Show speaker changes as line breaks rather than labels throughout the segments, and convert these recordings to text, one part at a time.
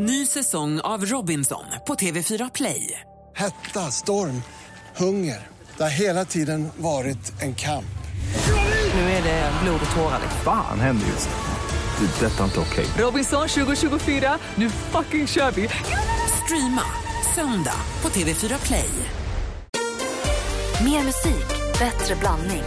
Ny säsong av Robinson på TV4 Play.
Hetta, storm, hunger. Det har hela tiden varit en kamp.
Nu är det blod och tårar.
Fan händer just nu. Det. är Detta är inte okej.
Robinson 2024, nu fucking kör vi! Streama söndag på TV4 Play.
Mer musik, bättre blandning.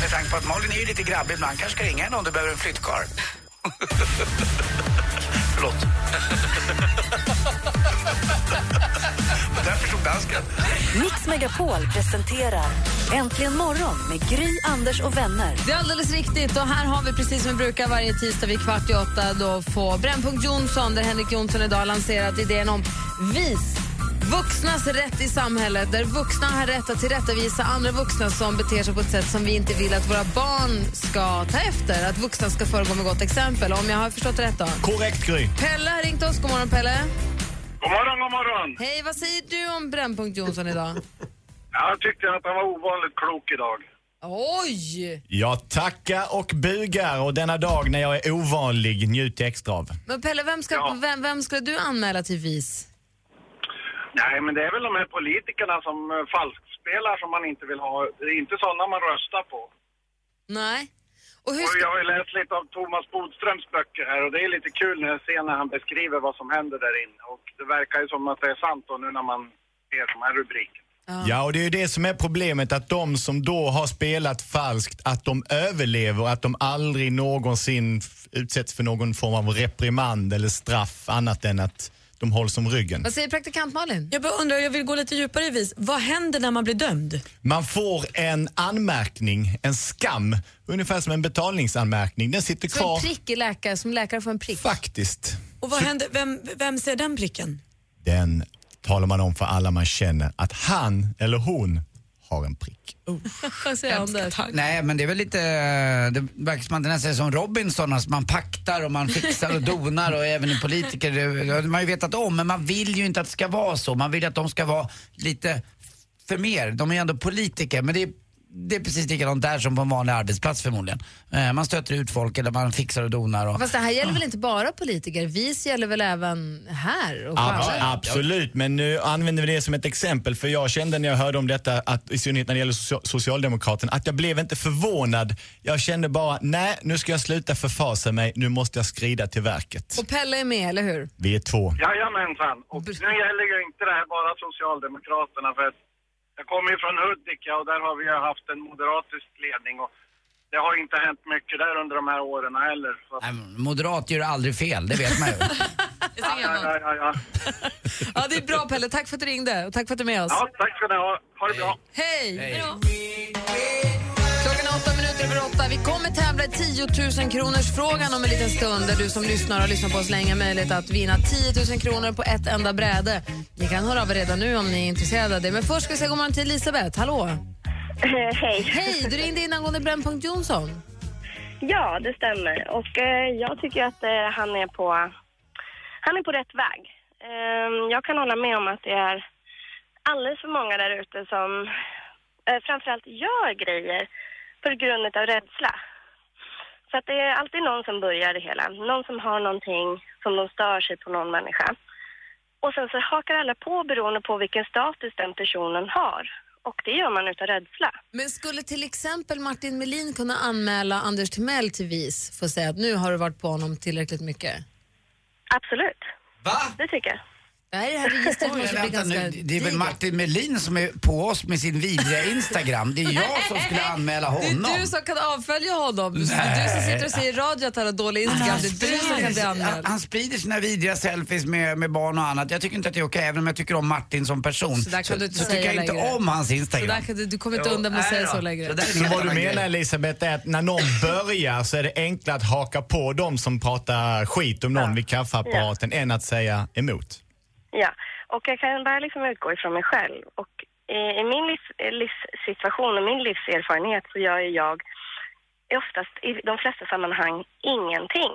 Med tanke på att Malin är lite grabbig ibland kanske ska ringa henne om du behöver en flyttkarl. Förlåt. Där förstod dansken.
Mix Megapol presenterar Äntligen morgon med Gry, Anders och vänner.
Det är alldeles riktigt. Och här har vi precis som vi brukar varje tisdag vid kvart i åtta då få Brännpunkt Jonsson där Henrik Jonsson idag lanserat idén om VIS. Vuxnas rätt i samhället, där vuxna har rätt att tillrättavisa andra vuxna som beter sig på ett sätt som vi inte vill att våra barn ska ta efter. Att vuxna ska föregå med gott exempel. Om jag har förstått rätt då.
Korrekt Gry.
Pelle har ringt oss. God morgon, Pelle.
God morgon, god morgon.
Hej, vad säger du om Brännpunkt Jonsson idag?
Jag tyckte att han var ovanligt klok idag.
Oj!
Jag tackar och bugar och denna dag när jag är ovanlig njuter extra av.
Men Pelle, vem, ska,
Ja.
vem, vem skulle du anmäla till VIS?
Nej, men det är väl de här politikerna som eh, falskspelar som man inte vill ha. Det är inte sådana man röstar på.
Nej. Och hur
Och
ska...
jag har ju läst lite av Thomas Bodströms böcker här och det är lite kul när jag ser när han beskriver vad som händer där inne. Och det verkar ju som att det är sant då nu när man ser de här rubrikerna.
Ja, och det är ju det som är problemet att de som då har spelat falskt, att de överlever, att de aldrig någonsin utsätts för någon form av reprimand eller straff annat än att de hålls om ryggen.
Vad säger praktikant Malin?
Jag bara undrar, jag vill gå lite djupare i vis. Vad händer när man blir dömd?
Man får en anmärkning, en skam, ungefär som en betalningsanmärkning. Den sitter
Så
kvar.
en prick i läkare, som läkare får en prick.
Faktiskt.
Och vad händer, vem, vem ser den pricken?
Den talar man om för alla man känner att han eller hon har en prick.
Vad säger Anders?
Nej, men det är väl lite, det verkar som att det nästan är som Robinson, alltså man paktar och man fixar och donar och även i politiker, det det har man ju vetat om, men man vill ju inte att det ska vara så. Man vill att de ska vara lite för mer. De är ju ändå politiker, men det är, det är precis likadant där som på en vanlig arbetsplats förmodligen. Eh, Man stöter ut folk eller man fixar och donar. Och,
Fast det här gäller väl inte bara politiker? VIS gäller väl även här? Och
Abs- absolut, men nu använder vi det som ett exempel för jag kände när jag hörde om detta, att, i synnerhet när det gäller socia- Socialdemokraterna, att jag blev inte förvånad. Jag kände bara, nej nu ska jag sluta förfasa mig, nu måste jag skrida till verket.
Och Pelle är med, eller hur?
Vi är två.
Jajamensan. Och nu gäller ju inte det här bara Socialdemokraterna för att jag kommer ju från Hudik och där har vi ju haft en moderatisk ledning och det har inte hänt mycket där under de här åren heller.
Nej, Moderat gör aldrig fel, det vet man ju.
ja, ja, ja, ja.
Ja, det är bra Pelle. Tack för att du ringde och tack för att du är med oss.
ja, tack ska ni ha. Ha det bra.
Hej!
Hej.
Minuter över åtta. Vi kommer tävla i 10 000 kronors frågan om en liten stund där du som lyssnar och lyssnar på oss länge har möjlighet att vinna 10 000 kronor på ett enda bräde. Ni kan höra av er redan nu om ni är intresserade av det. Men först ska vi säga god morgon till Elisabeth. Hallå!
Hej.
Hej! Du ringde in angående Brännpunkt Jonsson.
Ja, det stämmer. Och eh, jag tycker att eh, han, är på, han är på rätt väg. Eh, jag kan hålla med om att det är alldeles för många där ute som eh, framförallt gör grejer på grund av rädsla. Så att det är alltid någon som börjar det hela. Någon som har någonting som de stör sig på någon människa. Och sen så hakar alla på beroende på vilken status den personen har. Och det gör man utav rädsla.
Men skulle till exempel Martin Melin kunna anmäla Anders Timell till VIS för att säga att nu har du varit på honom tillräckligt mycket?
Absolut.
Va?
Det tycker jag.
Det här, det här registret måste bli ganska
nu, det är väl. Martin Melin som är på oss med sin vidriga Instagram. Det är jag som skulle anmäla
Det
honom.
är du som kan avfölja honom. Det är
Nej.
du som sitter och säger i radio att han har dålig Instagram. Det är du som kan bli
han,
anmäld.
han sprider sina vidriga selfies med, med barn och annat. Jag tycker inte att det är okej, även om jag tycker om Martin som person.
Så där kan du inte
så
säga
tycker jag inte
längre.
om hans
Så
Instagram.
där kan du, du kommer inte
Jo,
undan med att
nej
säga så längre.
Så
Så vad du menar. Elisabeth är att när någon börjar så är det enklare att haka på dem som pratar skit om någon vid kaffeapparaten än att säga emot.
Ja, och jag kan bara liksom utgå ifrån mig själv. Och i, i min livs, eh, livssituation och min livserfarenhet så gör ju jag oftast i de flesta sammanhang ingenting.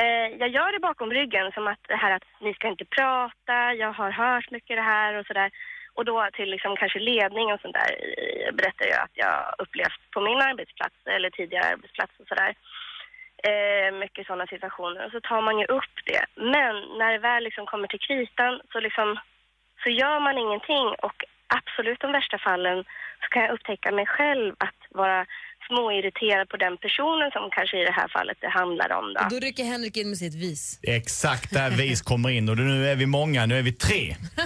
Eh, jag gör det bakom ryggen som att det här att ni ska inte prata, jag har hört mycket det här och sådär. Och då till liksom kanske ledning och sånt där berättar jag att jag upplevt på min arbetsplats eller tidigare arbetsplats och sådär. eh, Eh, mycket sådana situationer och så tar man ju upp det. Men när det väl liksom kommer till kritan så liksom så gör man ingenting och absolut de värsta fallen så kan jag upptäcka mig själv att vara småirriterad på den personen som kanske i det här fallet det handlar om då.
Och då rycker Henrik in med sitt vis.
Exakt där vis kommer in och nu är vi många, nu är vi tre.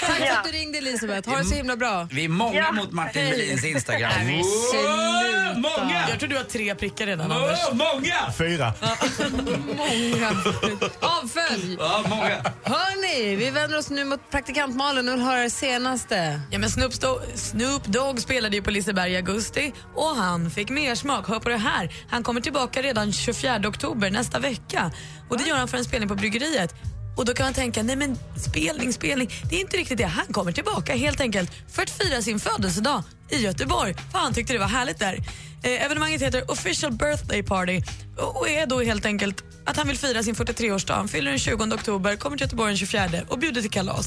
Tack för att du ringde Elisabeth. Ha det så himla bra.
Vi är många
Ja.
mot Martin. Melins Instagram.
Nej, men.
Många!
Jag tror du har tre prickar redan Anders.
Många!
Fyra.
Många. Avfölj.
Ja, många.
Hörni, vi vänder oss nu mot praktikant Malin och vill höra det senaste.
Ja, men Snoop, Snoop Dogg spelade ju på Liseberg i augusti och han fick mer smak. Hör på det här. Han kommer tillbaka redan 24 oktober nästa vecka. Och Det gör han för en spelning på Bryggeriet. Och Då kan man tänka, nej men spelning, spelning. Det är inte riktigt det. Han kommer tillbaka helt enkelt för att fira sin födelsedag i Göteborg. För han tyckte det var härligt där. Eh, evenemanget heter Official Birthday Party och är då helt enkelt att han vill fira sin 43-årsdag. Han fyller den 20 oktober, kommer till Göteborg den 24 och bjuder till kalas.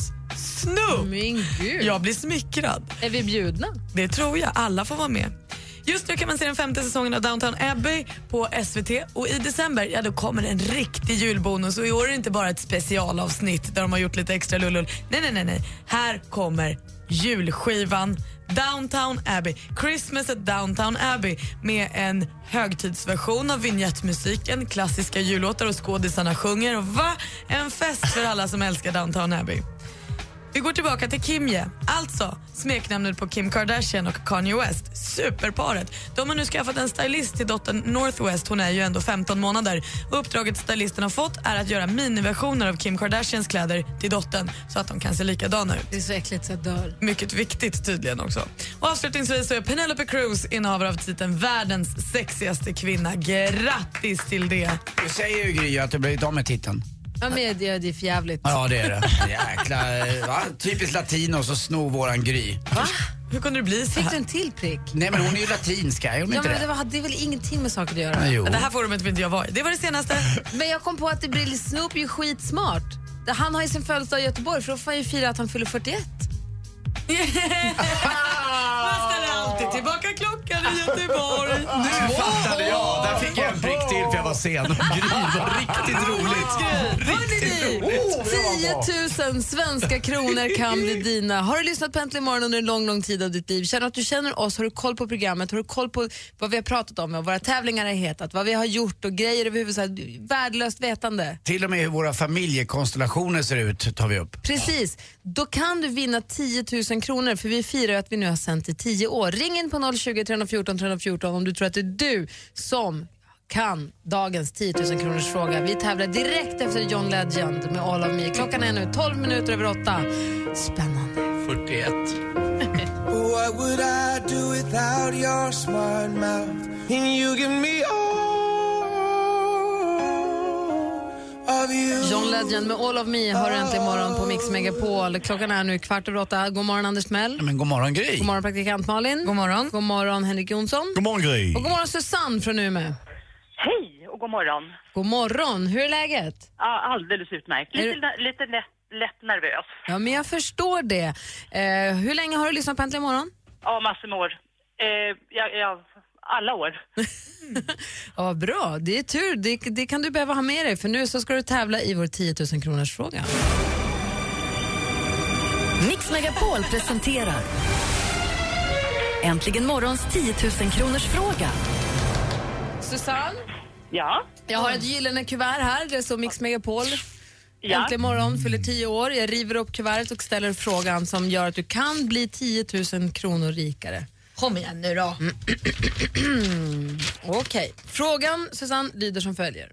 Snoop!
Min gud.
Jag blir smickrad.
Är vi bjudna?
Det tror jag. Alla får vara med. Just nu kan man se den femte säsongen av Downton Abbey på SVT och i december ja, då kommer en riktig julbonus och i år är det inte bara ett specialavsnitt där de har gjort lite extra lullull. Nej, nej, nej, nej. Här kommer julskivan Downtown Abbey, Christmas at Downtown Abbey med en högtidsversion av vignettmusiken, klassiska jullåtar och skådisarna sjunger. Och va? En fest för alla som älskar Downtown Abbey. Vi går tillbaka till Kimje, alltså smeknamnet på Kim Kardashian och Kanye West, superparet. De har nu skaffat en stylist till dottern Northwest, hon är ju ändå 15 månader. Uppdraget stylisten har fått är att göra miniversioner av Kim Kardashians kläder till dottern så att de kan se likadana ut.
Det är så äckligt så jag dör.
Mycket viktigt tydligen också. Och avslutningsvis så är Penelope Cruz innehavare av titeln världens sexigaste kvinna. Grattis till det!
Du säger ju Gry att du blivit av med titeln.
Ja, men det, det är för jävligt.
Ja, det är det. Jäkla, eh, va? Typiskt latinos och sno våran Gry.
Va?
Hur kunde det bli så
Fick du
här?
en till prick?
Nej, men hon är ju latinska, är hon
Ja,
inte
men det,
det?
var, det är väl ingenting med saker att göra?
Jo.
Det här forumet vill inte jag vara i. Det var det senaste.
Men jag kom på att det blir Snoop är ju skitsmart. Han har ju sin födelsedag i Göteborg för då får han ju fira att han fyller 41.
Man ställer alltid tillbaka klockan i Göteborg.
Nu fattade jag! Där fick jag en prick till för jag var sen. Var riktigt roligt. Riktigt roligt.
10 000 svenska kronor kan bli dina. Har du lyssnat på Äntligen morgon under en lång, lång tid av ditt liv? Känner att du känner oss? Har du koll på programmet? Har du koll på vad vi har pratat om? Vad våra tävlingar har hetat? Vad vi har gjort och grejer överhuvudtaget? Värdelöst vetande.
Till och med hur våra familjekonstellationer ser ut tar vi upp.
Precis. Då kan du vinna 10 000 kronor för vi firar att vi nu har sänt i 10 år. Ring in på 020 314 314 om du tror att det är du som kan dagens 10 000 kronors fråga. Vi tävlar direkt efter John Legend med All of Me. Klockan är nu 12 minuter över 8. Spännande.
41.
What would I do without your smart mouth? And you give me all
John Legend med All of Me har du äntligen morgon på Mix Megapol. Klockan är nu kvart över åtta. God morgon Anders Mell.
Men god morgon Gry.
God morgon praktikant Malin.
God morgon.
God morgon Henrik Jonsson.
God morgon Gry.
Och god morgon Susanne från Umeå.
Hej och god morgon.
God morgon. Hur är läget?
Ja, alldeles utmärkt. Lite, lite lätt, lätt nervös.
Ja, men jag förstår det. Eh, hur länge har du lyssnat på Äntligen morgon?
Ja, massor med år. Eh, ja, ja, alla år.
Ja, bra. Det är tur. Det, det kan du behöva ha med dig för nu så ska du tävla i vår 10 000 kronors fråga.
Mix Megapol presenterar Äntligen morgons 10 000 kronors fråga.
Susanne?
Ja?
Jag har ett gyllene kuvert här. Det står Mix Megapol.
Ja.
Äntligen morgon fyller 10 år. Jag river upp kuvertet och ställer frågan som gör att du kan bli 10 000 kronor rikare.
Kom igen nu då.
Okej. Frågan, Susanne, lyder som följer.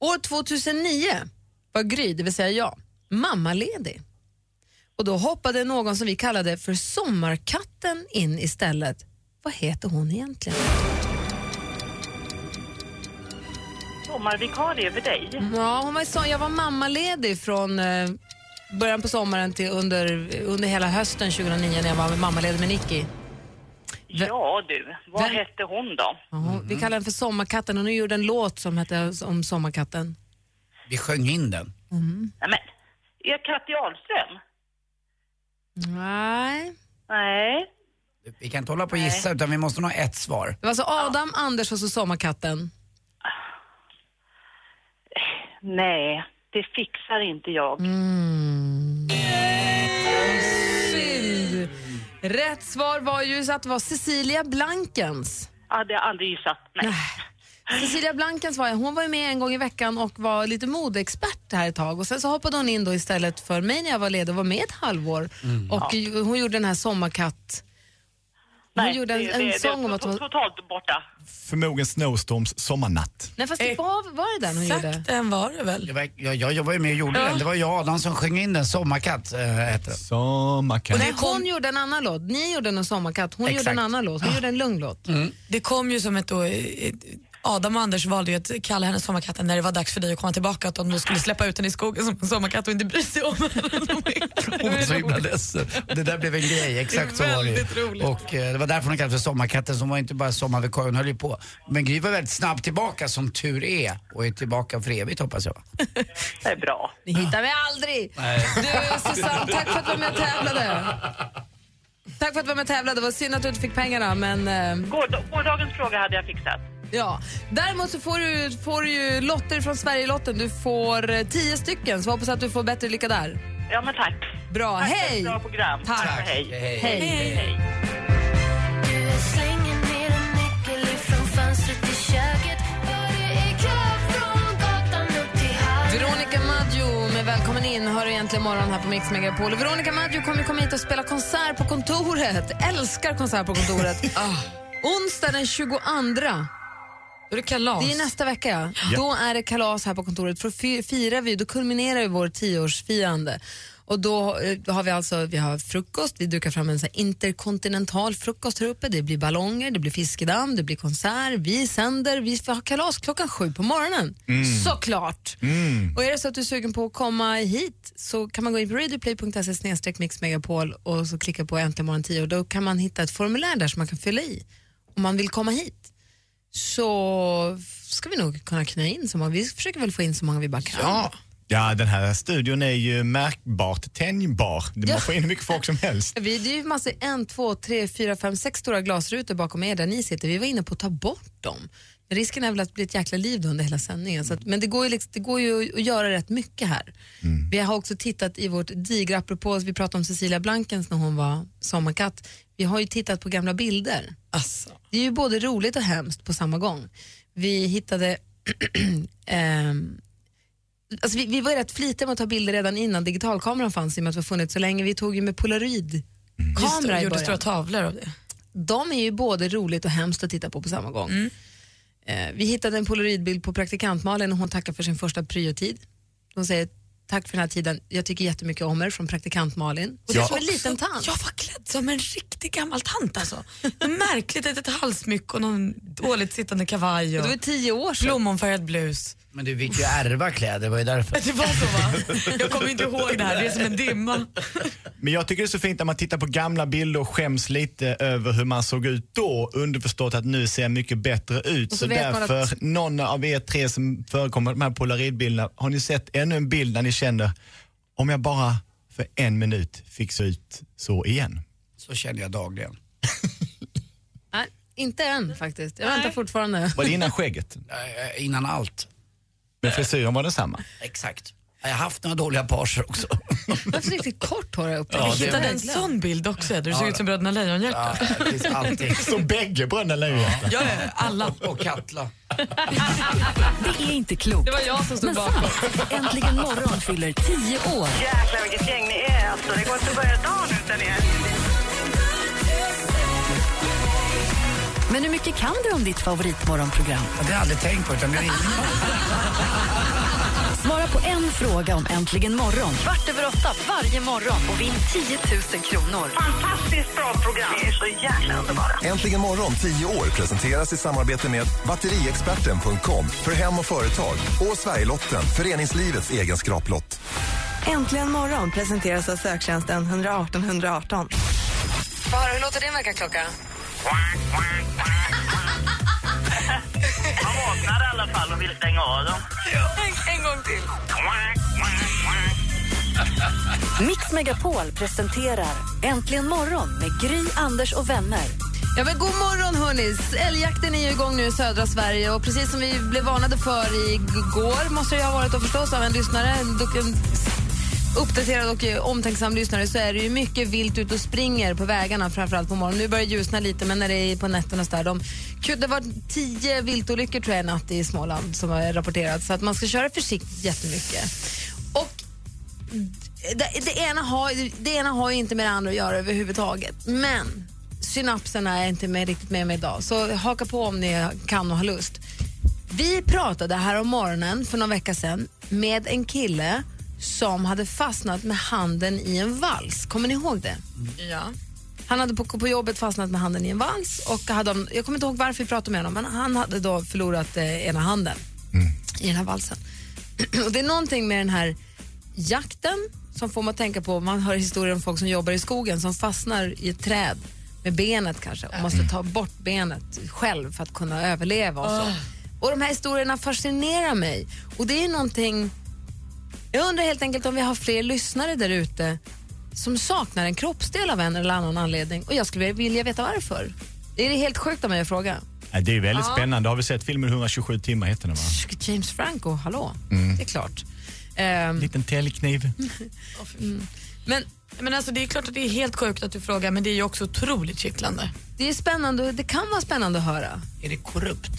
År 2009 var Gry, det vill säga jag, mammaledig. Och då hoppade någon som vi kallade för Sommarkatten in istället. Vad heter hon egentligen?
Sommarvikarie över dig.
Ja, hon var, så, jag var mammaledig från eh, början på sommaren till under, under hela hösten 2009 när jag var mammaledig med Nicky.
Ja du, vad
Vem-
hette hon då?
Ja, hon- Vi kallar henne för Sommarkatten och nu gjorde en låt som hette om Sommarkatten.
Vi sjöng in den.
Nej, men, är Katja Ahlström?
Nej.
Nej.
Vi kan inte hålla på och gissa utan vi måste nog ha ett svar.
Det var alltså Adam, Anders och så Sommarkatten.
Nej, det fixar inte jag.
Mm. Rätt svar var ju att det var Cecilia Blankens.
Ja, det har jag aldrig gissat. Nej.
Cecilia Blankens var hon var ju med en gång i veckan och var lite modeexpert här ett tag och sen så hoppade hon in då istället för mig när jag var ledig och var med ett halvår och ju- hon gjorde den här Sommarkatt. Hon
Nej,
gjorde en,
det,
en
det,
sång
det,
om att hon...
Totalt borta.
Förmodligen Snowstorms sommarnatt.
Nej fast det var, var det den hon gjorde?
Exakt den var det väl?
Jag, jag, jag var ju med och gjorde den. Det var jag och Adam som sjöng in den. Sommarkatt äh, heter den.
Sommarkatt.
Nej, hon gjorde en annan låt. Ni gjorde en sommarkatt. Hon gjorde
Exakt.
en annan låt. Hon gjorde en lugn låt.
Det kom ju som ett då, ett- Adam och Anders valde ju att kalla henne sommarkatten när det var dags för dig att komma tillbaka. Att de då skulle släppa ut henne i skogen som en sommarkatt och inte bry sig om henne.
Hon var så himla ledsen. Det där blev en grej, exakt så var det
roligt.
Och eh, det var därför hon kallades för Sommarkatten, som var inte bara sommarvikarie, hon höll ju på. Men Gry var väldigt snabbt tillbaka, som tur är. Och är tillbaka för evigt hoppas jag.
Det är bra.
Ni hittar mig aldrig!
Nej.
Du Susanne, tack för att du var med och tävlade. Tack för att du var med och tävlade. Det var synd att du inte fick pengarna men... eh,
Gård- Gårdagens fråga hade jag fixat.
Ja, däremot så får du, får du ju lotter från Sverigelotten. Du får eh, tio stycken, så hoppas att du får bättre lycka där.
Ja, men tack.
Bra,
Tack för ett
hej!
Bra program.
Tack.
och Hej.
Hej.
Hej.
Hej.
Veronica Maggio med Välkommen in hör egentligen morgon här på Mix Megapol. Veronica Maggio kommer komma hit och spela konsert på kontoret. Älskar konsert på kontoret.
Ah.
Onsdag den 22.
Då är det kalas.
Det är nästa vecka. Ja. Då är det kalas här på kontoret. För fi- firar vi, då kulminerar ju vår tioårsfirande. Och då eh, då har vi alltså vi har frukost, vi dukar fram en så interkontinental frukost här uppe. Det blir ballonger, det blir fiskedamm, det blir konsert. Vi sänder, vi får ha kalas klockan sju på morgonen. Såklart! Och är det så att du är sugen på att komma hit så kan man gå in på radioplay.se mixmegapol och så klicka på äntligen morgon 10 och då kan man hitta ett formulär där som man kan fylla i om man vill komma hit så ska vi nog kunna knö in så många. Vi försöker väl få in så många vi bara kan.
Ja. Ja, den här studion är ju märkbart tänjbar. Man
Ja.
får in hur mycket folk som helst.
Vi, det är ju massor, en, två, tre, fyra, fem, sex stora glasrutor bakom er där ni sitter. Vi var inne på att ta bort dem. Men risken är väl att det blir ett jäkla liv då under hela sändningen. Så att, men det går, ju liksom, det går ju att göra rätt mycket här. Vi har också tittat i vårt digra, apropå vi pratade om Cecilia Blankens när hon var sommarkatt. Vi har ju tittat på gamla bilder.
Alltså.
Det är ju både roligt och hemskt på samma gång. Vi hittade ehm, Alltså vi, vi var rätt flitiga med att ta bilder redan innan digitalkameran fanns i och med att vi har funnits så länge. Vi tog ju med polaroid kamera i
gjorde stora tavlor av det.
De är ju både roligt och hemskt att titta på på samma gång. Eh, vi hittade en polaroidbild på praktikant Malin och hon tackar för sin första pryotid. Hon säger tack för den här tiden, jag tycker jättemycket om er från praktikant Malin. Och det är
Ja.
som en liten tant.
Jag var klädd som en riktig gammal tant alltså. Märkligt litet halsmycke och någon dåligt sittande kavaj
Det
och
var tio år sedan.
blommonfärgad blus.
Men du fick ju ärva kläder, det var ju därför.
Det var så va? Jag kommer inte ihåg det här, det är som en dimma.
Men jag tycker det är så fint när man tittar på gamla bilder och skäms lite över hur man såg ut då. Underförstått att nu ser jag mycket bättre ut.
Och
Så,
så
därför,
att-
någon av er tre som förekommer de här polaroidbilderna, har ni sett ännu en bild där ni känner, om jag bara för en minut fick se ut så igen.
Så känner jag dagligen.
Nej, inte än faktiskt. Jag väntar fortfarande.
Var det innan skägget?
Äh, innan allt.
Men frisyren var densamma?
Exakt. Jag har haft några dåliga parser också.
Varför riktigt kort hår här uppe?
Ja, det-
hittade en sån bild också där du såg ut som Bröderna Lejonhjärta.
Ja.
Så bägge Bröderna Lejonhjärta?
Ja, ja, alla.
Och Katla.
Det är inte klokt.
Det var jag som stod
Men
bakom.
Äntligen morgon fyller tio år.
Jäklar vilket gäng ni är. Alltså, det går inte att börja dagen utan er.
Men hur mycket kan du om ditt favoritmorgonprogram?
Ja, Det har jag aldrig tänkt på. Utan det är
Svara på en fråga om Äntligen morgon kvart över åtta varje morgon och vinn 10 000 kronor.
Fantastiskt bra program. Ni är så jäkla underbara.
Äntligen morgon 10 år presenteras i samarbete med batteriexperten.com för hem och företag och Sverigelotten, föreningslivets egen skraplott.
Äntligen morgon presenteras av söktjänsten 118 118.
Få höra, hur låter din väckarklocka?
Man vaknar i alla fall och vill stänga av dem.
En, en gång till.
Mix Megapol presenterar Äntligen morgon med Gry, Anders och vänner.
Ja, men god morgon hörni! Älgjakten är ju igång nu i södra Sverige och precis som vi blev varnade för igår måste det ha varit och förstås av en lyssnare, en uppdaterad och eh, omtänksam lyssnare så är det ju mycket vilt ute och springer på vägarna framförallt på morgonen. Nu börjar det ljusna lite men när det är på nätterna så där, de, det var tio viltolyckor tror jag i natt i Småland som har rapporterats så att man ska köra försiktigt jättemycket. Och det, det, ena har, det ena har ju inte med det andra att göra överhuvudtaget. Men synapserna är inte med, riktigt med mig idag, så haka på om ni kan och har lust. Vi pratade här om morgonen för någon vecka sedan med en kille som hade fastnat med handen i en vals. Kommer ni ihåg det?
Ja.
Han hade på, på jobbet fastnat med handen i en vals och hade, jag kommer inte ihåg varför vi pratade med honom, men han hade då förlorat eh, ena handen i den här valsen. och det är någonting med den här jakten som får man tänka på, man hör historier om folk som jobbar i skogen som fastnar i ett träd med benet kanske och måste ta bort benet själv för att kunna överleva och så.
Ah.
Och de här historierna fascinerar mig och det är någonting jag undrar helt enkelt om vi har fler lyssnare där ute som saknar en kroppsdel av en eller annan anledning och jag skulle vilja veta varför. Det är helt sjukt av mig att fråga.
Det är väldigt
Ja.
spännande. Har vi sett filmen 127 timmar heter den va?
James Franco, hallå?
Mm.
Det är klart. Ehm,
Liten täljkniv.
mm. Men,
men alltså, det är klart att det är helt sjukt att du frågar men det är ju också otroligt kittlande.
Det är spännande, det kan vara spännande att höra.
Är det korrupt?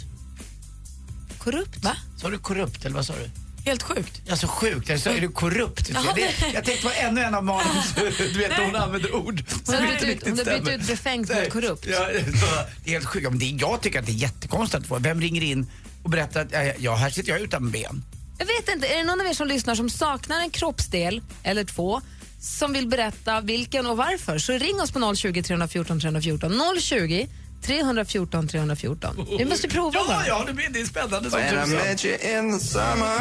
Korrupt?
Va?
Sa du korrupt eller vad sa du?
Helt sjukt.
Alltså sjukt, jag sa är du korrupt?
Jaha,
det, jag tänkte på ännu en av Malins, du vet hon använder ord som inte
ut-
riktigt
hon har bytt ut befängt mot korrupt.
Ja, så, det är helt sjukt. Ja, men det, jag tycker att det är jättekonstigt vem ringer in och berättar att ja, ja, här sitter jag utan ben.
Jag vet inte, är det någon av er som lyssnar som saknar en kroppsdel eller två som vill berätta vilken och varför så ring oss på 020 314 314. 020 314 314. Vi måste prova
Ja,
bara.
ja, det, blir- det är spännande som
When I
tusan.
met you in the summer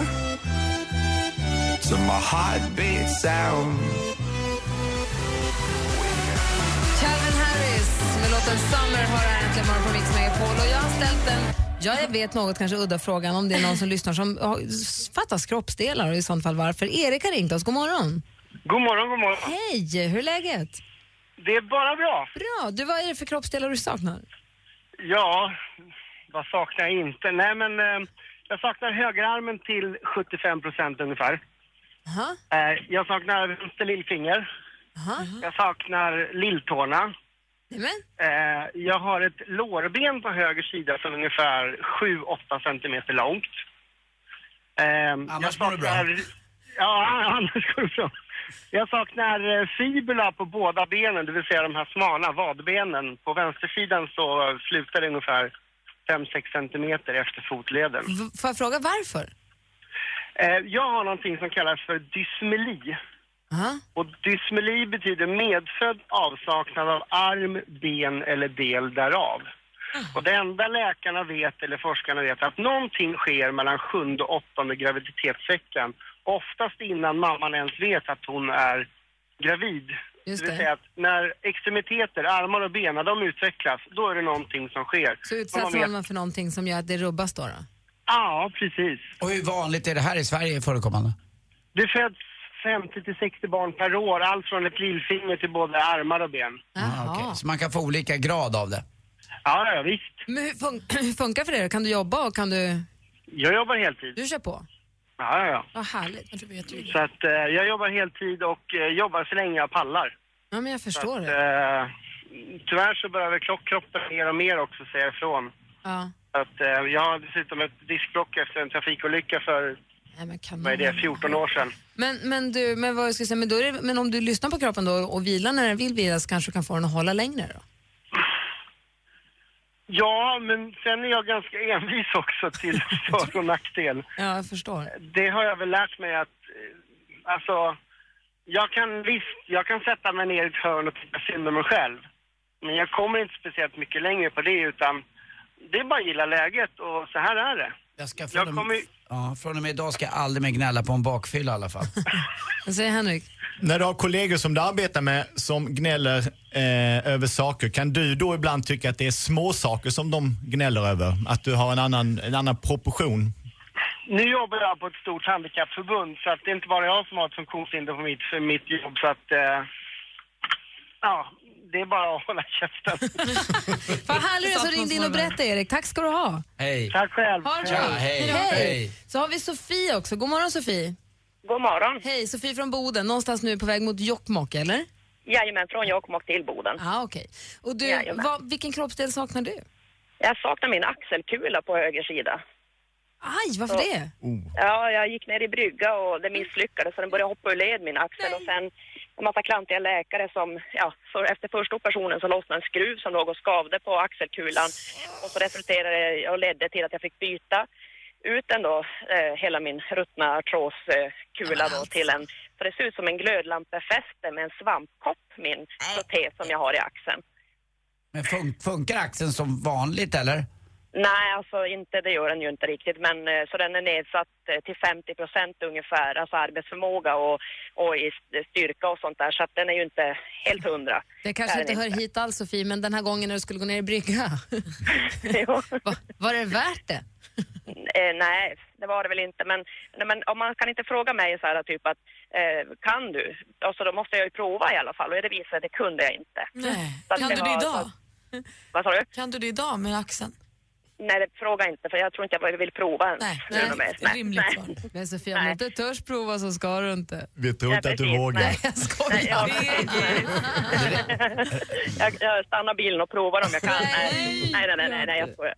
To my heartbeat sound
Calvin Harris med låten Summer har här äntligen morgon på Mix Megapol. Och jag har ställt en, ja, jag vet något kanske udda frågan om det är någon som lyssnar som har- fattas kroppsdelar och i sånt fall varför. Erik har ringt oss, god morgon.
God morgon, god morgon.
Hej, hur är läget?
Det är bara bra.
Bra, du vad är det för kroppsdelar du saknar?
Ja, vad saknar jag inte? Nej, men eh, jag saknar högerarmen till 75 procent ungefär.
Aha.
Eh, jag saknar vänster lillfinger. Jag saknar lilltårna.
Nämen.
Eh, jag har ett lårben på höger sida som är ungefär 7-8 centimeter långt. Eh,
Annars
jag
mår du bra.
Ja, annars går det bra. Jag saknar eh, fibula på båda benen, det vill säga de här smala vadbenen. På vänstersidan så slutar det ungefär 5-6 centimeter efter fotleden.
V- får jag fråga varför?
Eh, jag har någonting som kallas för dysmeli. Och dysmeli betyder medfödd avsaknad av arm, ben eller del därav. Och det enda läkarna vet, eller forskarna vet, att någonting sker mellan sjunde och åttonde graviditetsveckan. Oftast innan mamman ens vet att hon är gravid.
Just
det vill
det.
säga att när extremiteter, armar och ben, när de utvecklas, då är det någonting som sker.
Så utsätts
man
man för någonting som gör att det rubbas då? då?
Ja, precis.
Och hur vanligt är det här i Sverige förekommande?
Det föds 50 till 60 barn per år, allt från ett lillfinger till både armar och ben.
Ah, okej. Så man kan få olika grad av det?
Ja, ja visst.
Men hur, fun- hur funkar för dig? Kan du jobba och kan du...
Jag jobbar heltid.
Du kör på?
Ja, ja.
Vad härligt.
Så att eh, jag jobbar heltid och eh, jobbar så länge jag pallar.
Ja, men jag förstår
att,
det.
eh, tyvärr så klock, kroppen mer och mer också säga ifrån.
Ja.
Att, jag har dessutom ett diskbråck efter en trafikolycka för,
Nej, men kanon.
vad är det, 14 år sedan.
Men, men, du, men, vad jag ska säga, men, då det, men om du lyssnar på kroppen då och vilar när den vill vila så kanske du kan få den att hålla längre då?
Ja, men sen är jag ganska envis också till för och nackdel.
Ja, jag förstår.
Det har jag väl lärt mig att, eh, alltså, jag kan visst, jag kan sätta mig ner i ett hörn och tycka synd om mig själv. Men jag kommer inte speciellt mycket längre på det utan det är bara att gilla läget och så här är det.
Jag ska
Jag kommer
Ja, från och med idag ska jag aldrig mer gnälla på en bakfylla i alla fall.
Vad säger Henrik?
När du har kollegor som du arbetar med som gnäller eh, över saker, kan du då ibland tycka att det är små saker som de gnäller över? Att du har en annan, en annan proportion?
Nu jobbar jag på ett stort handikappförbund så att det är inte bara jag som har ett funktionshinder på mitt, för mitt jobb så att, eh, ja, det är bara att hålla käften.
Vad härligt du är som ringde in och berättade Erik. Tack ska du ha.
Hej.
Tack själv.
Ha det bra.
Ja, hej.
Hej.
Hej.
Så har vi Sofie också. God morgon Sofie.
God morgon.
Hej, Sofie från Boden. Någonstans nu på väg mot Jokkmokk, eller?
Jajamän, från Jokkmokk till Boden.
Ja, okej. Och du, vad, vilken kroppsdel saknar du?
Jag saknar min axelkula på höger sida.
Aj, varför
Så-
det?
Ja, jag gick ner i brygga och det misslyckades så den började hoppa ur led min axel och sen en massa klantiga läkare som, ja, så efter första operationen så lossnade en skruv som låg och skavde på axelkulan och så resulterade och ledde till att jag fick byta ut den då, eh, hela min ruttna artroskula då till en, så det ser ut som en glödlampefäste med en svampkopp, min protes som jag har i axeln.
Men fun funkar axeln som vanligt eller?
Nej, alltså inte, det gör den ju inte riktigt. Men eh, så den är nedsatt eh, till 50 procent ungefär, alltså arbetsförmåga och, och i st- styrka och sånt där. Så att den är ju inte helt hundra.
Det kanske inte hör hit alls Sofie, men den här gången när du skulle gå ner i brygga. Va, var det värt det?
Eh, nej, det var det väl inte. Men, men om man kan inte fråga mig så här typ att eh, kan du? Alltså då måste jag ju prova i alla fall och det visade att det kunde jag inte.
Nej.
Så
Kan du det idag?
Vad sa du?
Kan du det idag med axeln?
Nej, det, fråga inte för jag tror inte jag vill prova ens.
Nej,
nej,
rimligt
nej.
svar.
Men Sofia, om du inte törs prova så ska du inte.
Vi tror inte att du vågar.
Nej.
Jag skojar.
Nej, ja, jag, jag stannar bilen och provar om jag kan. Nej, nej, nej, nej, nej, nej jag skojar.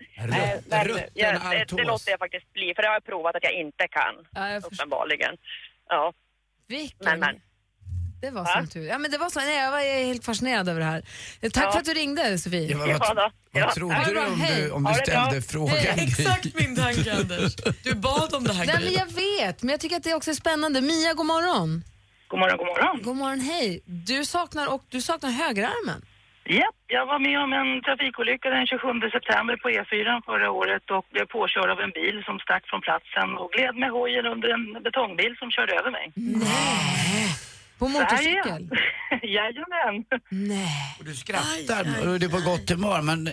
Rutten
jag, det, det låter jag faktiskt bli, för det har jag provat att jag inte kan.
Ja, jag.
Uppenbarligen. Ja,
Vilken...
men, men.
Det var
Va?
som tur. Ja, men det var så. Nej, jag var helt fascinerad över det här. Tack
Ja.
för att du ringde, Sofie.
Ja, vad, vad,
då.
vad trodde
Ja,
du om du, om du
det
ställde frågan?
Hej.
Exakt min tanke Anders. Du bad om det här
Nej, men
Gry.
jag vet, men jag tycker att det också är spännande. Mia, god morgon.
God morgon, god morgon.
God morgon, hej. Du saknar, och, du saknar högerarmen.
Ja, jag var med om en trafikolycka den 27 september på E4 förra året och blev påkörd av en bil som stack från platsen och gled med hojen under en betongbil som körde över mig.
På motorcykel?
Jajamän.
Nej.
Du skrattar och du är på gott humör men...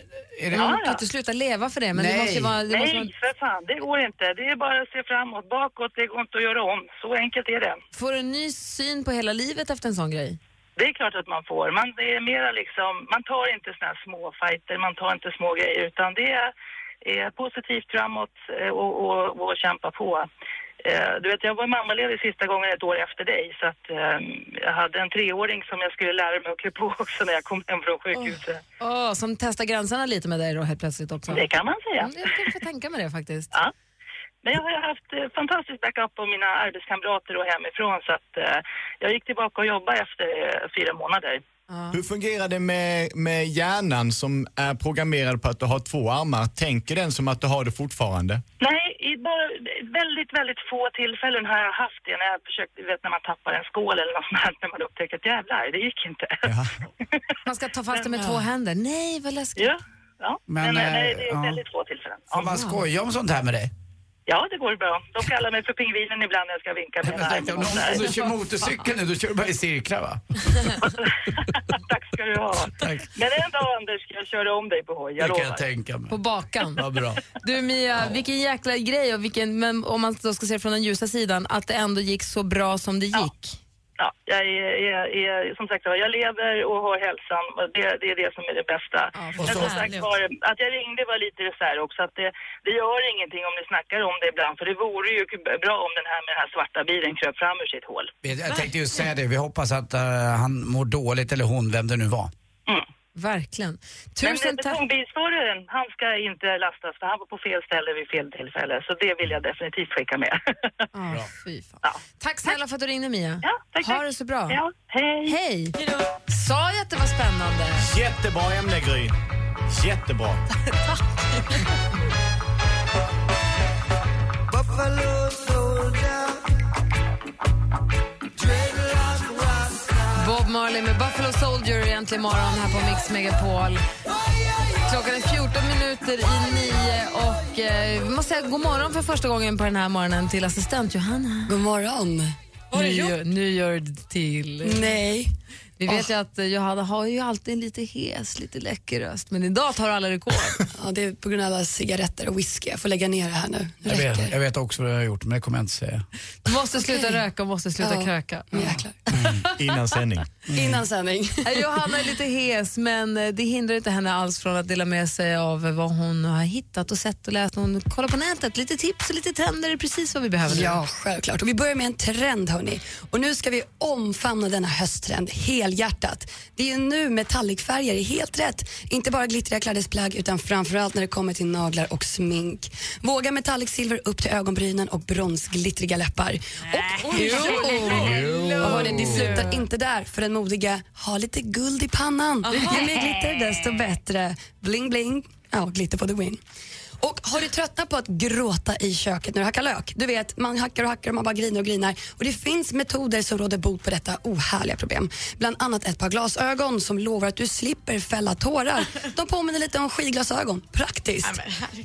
Är det...
Du kan inte sluta leva för det, men det
Nej.
måste ju vara... Det måste
Nej,
vara...
för fan, det går inte. Det är bara att se framåt. Bakåt, det går inte att göra om. Så enkelt är det.
Får du en ny syn på hela livet efter en sån grej?
Det är klart att man får. Man, det är mera liksom, man tar inte såna här små fighter, man tar inte små grejer utan det är, är positivt framåt eh, och, och, och kämpa på. Eh, Du vet, jag var mammaledig sista gången ett år efter dig så att eh, jag hade en treåring som jag skulle lära mig att klä på också när jag kom hem från sjukhuset.
Åh, som testar gränserna lite med dig då helt plötsligt också.
Det kan man säga.
Mm, Jag kan få tänka mig det faktiskt.
Ja. Men jag har haft eh, fantastisk backup av mina arbetskamrater och hemifrån så att eh, jag gick tillbaka och jobbade efter eh, fyra månader.
Hur fungerar det med, med hjärnan som är programmerad på att du har två armar? Tänker den som att du har det fortfarande?
Nej, i bara väldigt, väldigt få tillfällen har jag haft det när jag försökt, du vet när man tappar en skål eller något sånt här, när man upptäcker att jävlar, det gick inte.
Man ska ta fast det med två händer. Nej, vad läskigt.
Ja, ja. Men,
Men,
eh, nej,
eh,
det är
ja.
väldigt få tillfällen.
Får man skoja om sånt här med dig?
Ja, det går bra. De kallar mig för pingvinen ibland när jag ska vinka med
Jag tänkte, om, du kör motorcykel nu, då kör du bara i cirklar va?
Tack ska du ha. Men en dag Anders ska jag köra om dig på hoj, jag
Det kan jag tänka mig.
På bakan.
Vad bra.
Du Mia, vilken jäkla grej och vilken, men om man då ska se det från den ljusa sidan, att det ändå gick så bra som det gick.
Ja, jag är, är, är, som sagt jag lever och har hälsan. och Det, det är det som är det bästa.
och
Men som sagt var, att jag ringde var lite här också att det, det gör ingenting om ni snackar om det ibland för det vore ju bra om den här med den här svarta bilen kröp fram ur sitt hål.
Jag tänkte ju säga det, vi hoppas att eh, han mår dåligt, eller hon, vem det nu var.
Verkligen.
Men
Tusen tack.
betongbilsföraren, han ska inte lastas för han var på fel ställe vid fel tillfälle. Så det vill jag definitivt skicka med.
Ah, fy fan. Tack snälla för att du ringde Mia.
Ja, tack,
ha
tack.
det så bra.
Ja, hej.
Hej. Sa jag att det var spännande?
Jättebra ämne Gry. Jättebra.
Buffalo
Marley med Buffalo Soldier egentligen morgon här på Mix Megapol. Klockan är 14 minuter i nio och eh, vi måste säga god morgon för första gången på den här morgonen till assistent Johanna.
God morgon.
Nu gör, nu gör det till.
Nej.
Vi vet ju att eh, Johanna har ju alltid en lite hes, lite läcker röst, men idag tar alla rekord.
Ja, det är på grund av alla cigaretter och whisky. Jag får lägga ner det här nu. Det
Jag vet, jag vet också vad jag har gjort, men det kommer jag inte säga.
Du måste sluta
Okej.
röka och måste sluta
Ja.
kröka.
Jäklar.
Innan sändning.
Innan sändning.
Johanna är lite hes, men eh, det hindrar inte henne alls från att dela med sig av vad hon har hittat och sett och läst. Hon kollar på nätet. Lite tips och lite trender är precis vad vi behöver.
Ja, självklart. Och vi börjar med en trend hörni. Och nu ska vi omfamna denna hösttrend helhjärtat. Det är ju nu metallicfärger är helt rätt. Inte bara glittriga klädesplagg utan framförallt när det kommer till naglar och smink. Våga metallic silver upp till ögonbrynen och bronsglittriga läppar. Och, hörni, det slutar inte där för den modiga ha lite guld i pannan. Ju mer glitter desto bättre. Bling bling. Ja, glitter på the win. Och har du tröttnat på att gråta i köket när du hackar lök? Du vet, man hackar och hackar och man bara griner och grinar. Och det finns metoder som råder bot på detta ohärliga problem. Bland annat ett par glasögon som lovar att du slipper fälla tårar. De påminner lite om skidglasögon. Praktiskt.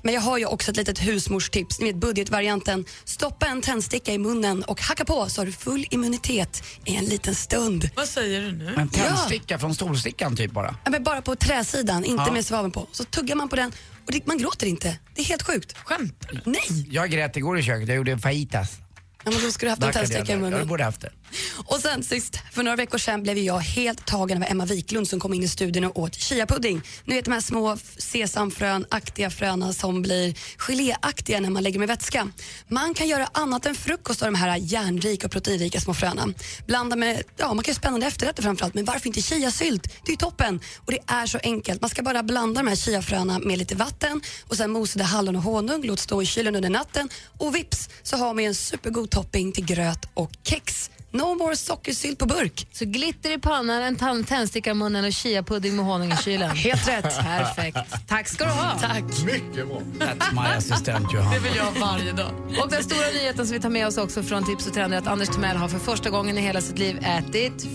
Men jag har ju också ett litet husmorstips. Ni vet budgetvarianten. Stoppa en tändsticka i munnen och hacka på så har du full immunitet i en liten stund.
Vad säger du nu?
En tändsticka från stolstickan typ bara.
Ja, men bara på träsidan, inte
Ja.
med svaveln på. Så tuggar man på den och det, man gråter inte. Det är helt sjukt.
Skämt?
Nej!
Jag grät igår i köket, jag gjorde fajitas.
Ja, men då skulle du haft en tändsticka i
jag-
munnen.
Jag borde haft det.
Och sen sist, för några veckor sedan blev jag helt tagen av Emma Wiklund som kom in i studion och åt chiapudding. Ni vet de här små f- sesamfrön-aktiga fröna som blir geléaktiga när man lägger med vätska. Man kan göra annat än frukost av de här järnrika och proteinrika små fröna. Blanda med, ja man kan göra spännande efterrätter framförallt, men varför inte chiasylt? Det är ju toppen! Och det är så enkelt. Man ska bara blanda de här chiafröna med lite vatten och sen mosade hallon och honung, låt stå i kylen under natten och vips så har man en supergod topping till gröt och kex. No more sockersylt på burk.
Så glitter i pannan, en tändsticka i munnen och chiapudding med honung i kylen.
Helt rätt.
Perfekt. Tack ska du ha.
Tack.
Mycket bra.
That's my assistent Johanna.
Det vill jag varje dag.
Och den stora nyheten som vi tar med oss också från Tips och Trender är att Anders Timell har för första gången i hela sitt liv ätit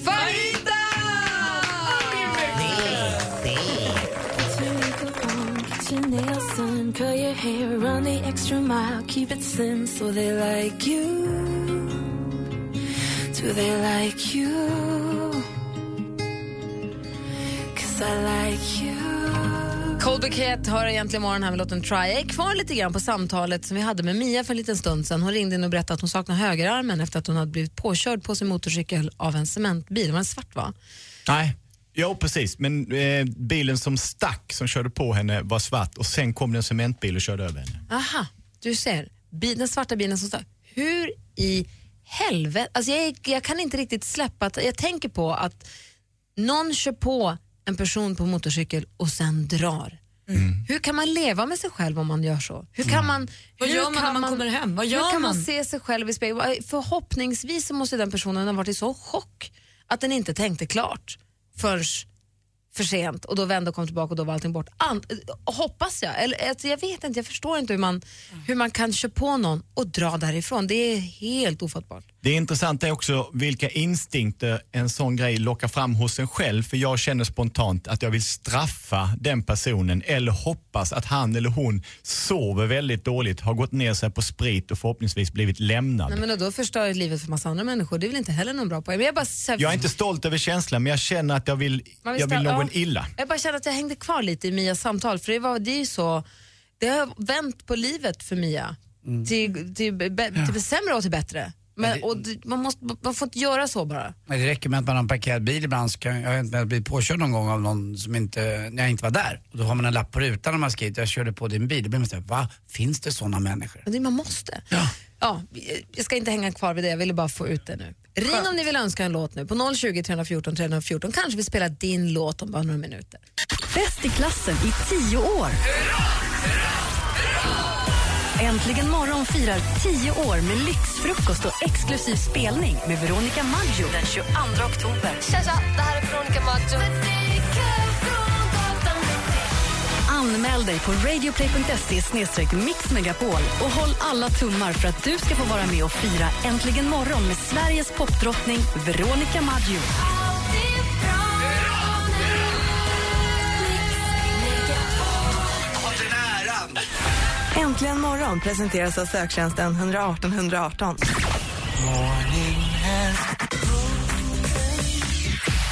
done, curl your hair, run the extra mile, keep it slim so they like you. Do they like you? Cause I like you.
Cold Bucket har egentligen morgon här med låten Try. Jag är kvar lite grann på samtalet som vi hade med Mia för en liten stund sedan. Hon ringde in och berättade att hon saknar högerarmen efter att hon hade blivit påkörd på sin motorcykel av en cementbil. Det var en svart va?
Nej, jo precis. Men eh, bilen som stack, som körde på henne, var svart och sen kom det en cementbil och körde över henne.
Aha, du ser. Bi- Den svarta bilen som står. Hur i helvete... Alltså jag, jag kan inte riktigt släppa att jag tänker på att någon kör på en person på motorcykel och sen drar. Hur kan man leva med sig själv om man gör så? Hur kan man,
Vad
hur
gör man när man kommer hem? Vad
hur kan man
man?
se sig själv i spegeln? Förhoppningsvis måste den personen ha varit i så chock att den inte tänkte klart förrän för sent och då vände och kom tillbaka och då var allting bort. An- hoppas jag. Eller, alltså, jag vet inte, jag förstår inte hur man, hur man kan köra på någon och dra därifrån. Det är helt ofattbart.
Det intressanta är också vilka instinkter en sån grej lockar fram hos en själv. För jag känner spontant att jag vill straffa den personen eller hoppas att han eller hon sover väldigt dåligt, har gått ner sig på sprit och förhoppningsvis blivit lämnad.
Nej, men då förstör livet för massa andra människor. Det är väl inte heller någon bra poäng. Men jag, bara, så här-
Jag är inte stolt över känslan men jag känner att jag vill,
Man
jag vill någon
ja.
illa.
Jag bara känner att jag hängde kvar lite i Mias samtal för det, var, det är ju så, det har vänt på livet för Mia.
Mm.
Till, till, till det sämre och till bättre. Men, och det, man, måste, man får inte göra så bara.
Nej, det räcker med att man har en parkerad bil ibland så kan jag, har blivit påkörd någon gång av någon som inte, när jag inte var där. Och då har man en lapp på rutan när man skrivit jag körde på din bil. Då blir man såhär, va? Finns det sådana människor?
Men det man måste. Ja. jag ska inte hänga kvar vid det, jag ville bara få ut det nu. Ring om ni vill önska en låt nu på 020 314 314. Kanske vi spelar din låt om bara några minuter.
Bäst i klassen i tio år. Äntligen morgon firar tio år med lyxfrukost och exklusiv spelning med Veronica Maggio den 22 oktober.
Tja, tja, det här är Veronica Maggio.
Anmäl dig på radioplay.se mixmegapol och håll alla tummar för att du ska få vara med och fira Äntligen morgon med Sveriges popdrottning Veronica Maggio.
Äntligen morgon presenteras av söktjänsten 118 118.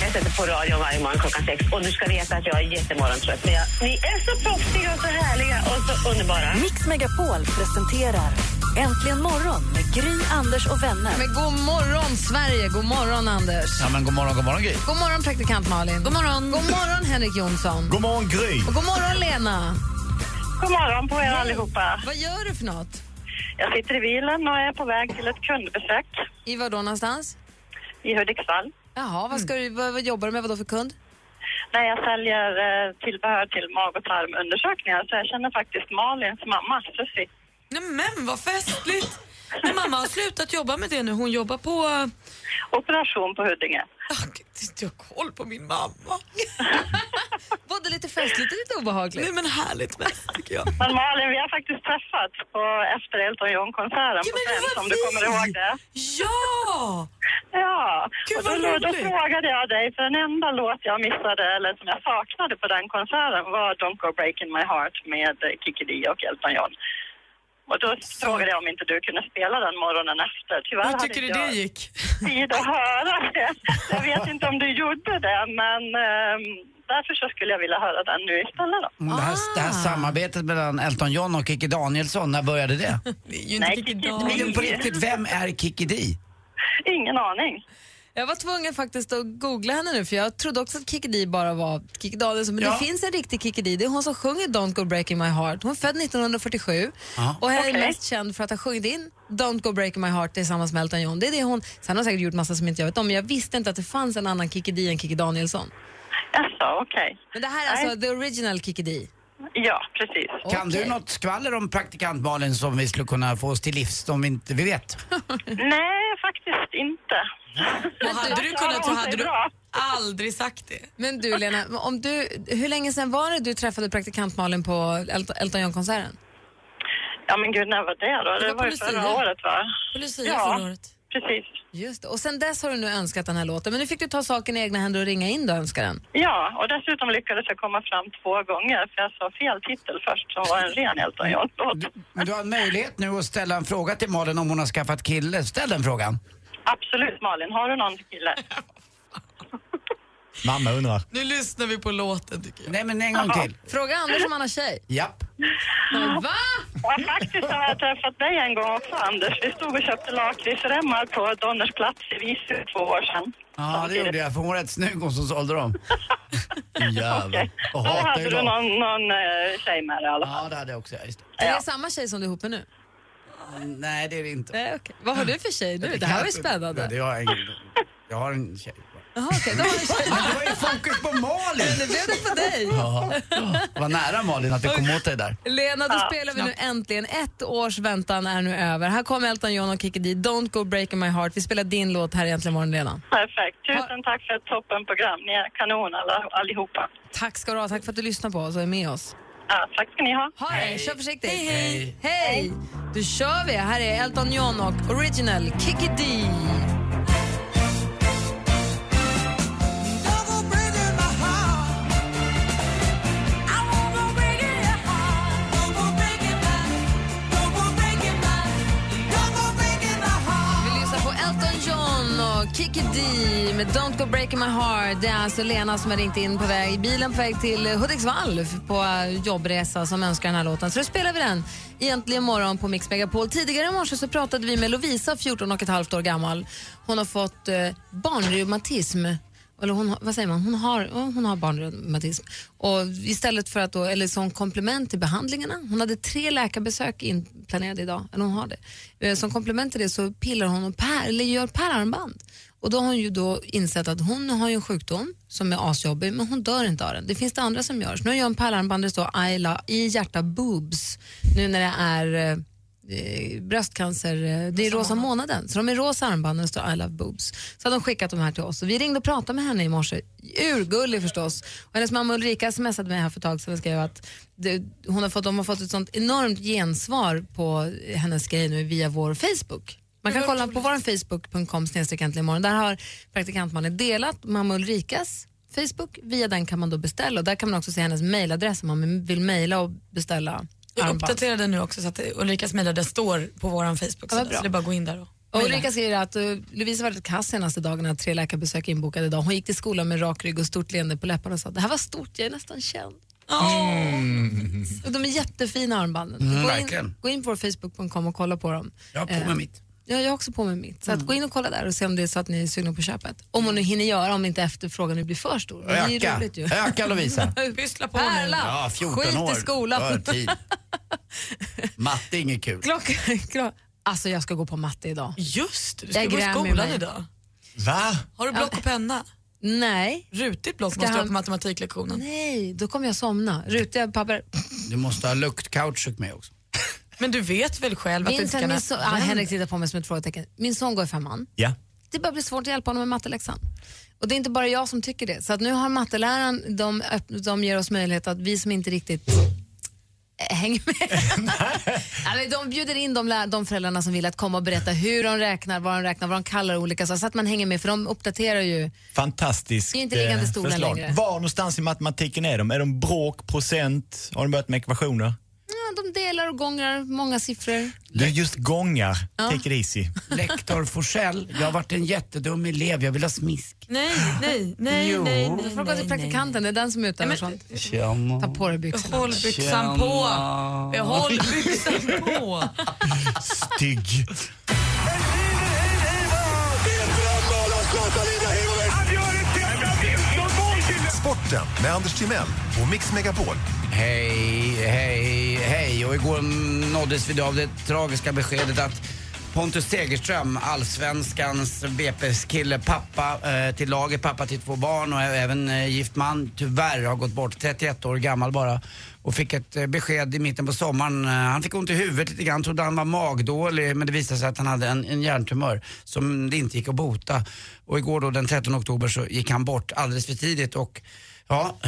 jag sätter på radion varje morgon klockan sex och du ska veta att jag är jättemorgontrött. Men jag, ni är så proffsiga och så härliga och så underbara.
Mix Megapol presenterar Äntligen morgon med Gry, Anders och vänner.
Men god morgon, Sverige! God morgon, Anders.
Ja, men god morgon, god morgon Gry.
God morgon, praktikant Malin. God morgon, god morgon Henrik Jonsson.
God morgon Gry.
Och god morgon, Lena.
God morgon på er allihopa.
Vad gör du för något?
Jag sitter i bilen och är på väg till ett kundbesök
I vad då någonstans?
i Hudiksvall.
Jaha, vad, ska du, vad, vad jobbar du med? Vad då för kund?
Där jag säljer eh, tillbehör till mag och tarmundersökningar. Så jag känner faktiskt Malins mamma, Susie.
Nej, men vad festligt! Men mamma har slutat jobba med det nu. Hon jobbar på...
Operation på Huddinge.
Jag har koll på min mamma.
Var det lite festligt eller lite obehagligt?
Nej men härligt mest tycker jag.
Men Malin, vi har faktiskt träffats på efter Elton John-konserten på Friends, om du kommer ihåg det.
Ja!
Ja,
Gud,
och då, då
roligt.
frågade jag dig, för den enda låt jag missade, eller som jag saknade på den konserten var Don't Go Breaking My Heart med Kikki Dee och Elton John. Och då frågade jag om inte du kunde spela den morgonen efter. Tyvärr
Hur tycker du det gick?
tid att höra det. Jag vet inte om du gjorde det, men ehm, därför så skulle jag vilja höra den nu istället då.
Mm, Det här, det här samarbetet mellan Elton John och Kikki Danielsson, när började det?
Nej, Kikki
Men på riktigt, vem är Kikki Dee?
Ingen aning.
Jag var tvungen faktiskt att googla henne nu för jag trodde också att Kikki Dee bara var Kikki Danielsson. Men
Ja.
det finns en riktig Kikki Dee. Det är hon som sjunger Don't Go Breaking My Heart. Hon är född 1947
Ja.
och är mest känd för att ha sjungit in Don't Go Breaking My Heart tillsammans med Elton John. Det är det hon, sen har hon säkert gjort massa som inte jag vet om men jag visste inte att det fanns en annan Kikki Dee än Kikki Danielsson.
Jaså, okej.
Men det här är alltså the original Kikki Dee.
Ja, precis.
Kan du något skvaller om praktikant Malin som vi skulle kunna få oss till livs som vi inte vi vet?
Nej, faktiskt inte.
Och hade du kunnat så hade du aldrig sagt det.
Men du Lena, om du, hur länge sedan var det du träffade praktikant Malin på Elton, John-konserten?
Ja, men gud, när var det då? Det,
var
var,
på
ju förra året, va?
På Lucia
ja,
förra året.
Precis.
Just det. Och sen dess har du nu önskat den här låten. Men nu fick du ta saken i egna händer och ringa in då och önska den.
Ja, och dessutom lyckades jag komma fram två gånger för jag sa fel titel först som var en ren Elton John-låt.
Men du har en möjlighet nu att ställa en fråga till Malin om hon har skaffat kille. Ställ den frågan.
Absolut, Malin. Har du någon kille?
Mamma undrar.
Nu lyssnar vi på låten tycker jag.
Nej men en gång till.
Fråga Anders om han har tjej.
Japp.
Va?
Ja, faktiskt har jag träffat dig en gång också, Anders. Vi stod och köpte lakritsremmar på Donners plats i Visby två år sedan.
Ja, det gjorde jag. För hon var rätt snygg hon som sålde dem.
Jävlar. Och
Då hade du
dem.
någon, någon eh, tjej med dig i alla fall.
Ja, det hade jag också. Ja, just
Är
Ja.
det samma tjej som du är ihop med nu?
det. Nej, det är det inte.
Nej, okej. Vad har du för tjej nu? Det här var ju
Ja,
spännande.
det har jag ingen... Jag har en tjej.
Jaha, okej. Då har du.
Men det var ju fokus på Malin!
Nu blev det på dig.
Ja, det var nära Malin att vi kom åt dig där.
Lena, då
Ja,
spelar vi nu äntligen. Ett års väntan är nu över. Här kommer Elton John och Kikki Dee. Don't go breaking my heart. Vi spelar din låt här egentligen imorgon, Lena.
Perfekt. Tusen tack för ett toppenprogram. Ni är kanon alla, allihopa.
Tack ska du ha. Tack för att du lyssnar på oss och är med oss.
Ja, tack ska ni ha.
Ha det. Kör försiktigt.
Hej, hej.
Hej! Då kör vi. Här är Elton John och Original Kikki Dee. Med Don't Go Breaking My Heart. Det är alltså Lena som har ringt in på väg i bilen på väg till Hudiksvall på jobbresa som önskar den här låten. Så då spelar vi den egentligen morgon på Mix Megapol. Tidigare i morse så pratade vi med Lovisa, 14 och ett halvt år gammal. Hon har fått eh, barnreumatism. Eller hon, vad säger man? Hon har, hon har barnreumatism. Och istället för att då, eller som komplement till behandlingarna, hon hade tre läkarbesök inplanerade idag, eller hon har det. Eh, som komplement till det så pillar hon och pär, eller gör pärlarmband. Och då har hon ju då insett att hon har ju en sjukdom som är asjobbig, men hon dör inte av den. Det finns det andra som gör. Så nu gör hon pärlarmband där det står Ayla i hjärta boobs, nu när det är eh, eh, bröstcancer, eh, det är rosa månaden. Så de är rosa armbanden och står I love boobs. Så hade de skickat de här till oss och vi ringde och pratade med henne i morse. Urgullig förstås. Och hennes mamma Ulrika smsade mig här för ett tag sedan och skrev att det, hon har fått, de har fått ett sånt enormt gensvar på hennes grej nu via vår Facebook. Man kan kolla på vår facebook.com imorgon. Där har praktikantmannen delat mamma Ulrikas Facebook. Via den kan man då beställa och där kan man också se hennes mejladress om man vill mejla och beställa
Jag uppdaterade nu också så att Ulrikas mejladress står på vår Facebook.
Ja,
så det är bara att gå in där och
Och Ulrika skriver att uh, Lovisa var rätt kass senaste dagarna, tre läkarbesök inbokade idag. Hon gick till skolan med rak rygg och stort leende på läpparna och sa det här var stort, jag är nästan känd.
Mm.
Och de är jättefina armbanden.
Mm,
gå, in, gå in på facebook.com och kolla på dem.
Jag har på
Eh,
mig mitt.
Ja, jag har också på mig mitt. Så att
Mm.
gå in och kolla där och se om det är så att ni är sugna på köpet. Om hon nu hinner göra, om inte efterfrågan nu blir för stor. Men Det är roligt ju.
Öka, Lovisa.
Pyssla på
Pärla!
Ja, 14
Skit
år.
i skolan.
Matte är inget kul.
Klockan, klockan. Alltså jag ska gå på matte idag.
Just det, du ska
Jag
gå i skolan idag.
Va?
Har du block och penna?
Nej.
Rutigt block
Ska
måste du ha
han-
på matematiklektionen.
Nej, då kommer jag somna. Rutiga papper.
Du måste ha luktkautschuk med också.
Men du vet väl själv att
Vincent,
äta
son, ah, Henrik tittar på mig som ett frågetecken. Min son går i femman.
Ja.
Det börjar bli svårt att hjälpa honom med matteläxan. Och det är inte bara jag som tycker det. Så att nu har matteläraren, de, de ger oss möjlighet att vi som inte riktigt eh, hänger med. men de bjuder in de, de föräldrarna som vill att komma och berätta hur de räknar, vad de räknar, vad de kallar olika saker. Så att man hänger med, för de uppdaterar ju.
Fantastiskt
Det är inte liggande
eh, förslag.
längre.
Var någonstans i matematiken är de? Är de bråk, procent? Har de börjat med ekvationer?
De delar och gångrar många siffror.
Du just gångar.
Ja.
Take it easy.
Lektor Forsell, jag har varit en jättedum elev, jag vill ha smisk.
Nej, nej, nej,
Jo.
nej, nej.
Du får gå till praktikanten, det är den som utövar sånt.
Tjena.
Ta på dig byxorna.
Behåll byxan på. Behåll byxan på.
Stygg.
Sporten med Anders Timell och Mix Megapol.
Hej, hej, hej. Och igår nåddes vi av det tragiska beskedet att Pontus Segerström, allsvenskans BP-kille, pappa eh, till laget, pappa till två barn och även eh, gift man, tyvärr har gått bort, 31 år gammal bara. Och fick ett eh, besked i mitten på sommaren. Eh, han fick ont i huvudet lite grann, trodde han var magdålig men det visade sig att han hade en, en hjärntumör som det inte gick att bota. Och igår då den 13 oktober så gick han bort alldeles för tidigt och ja,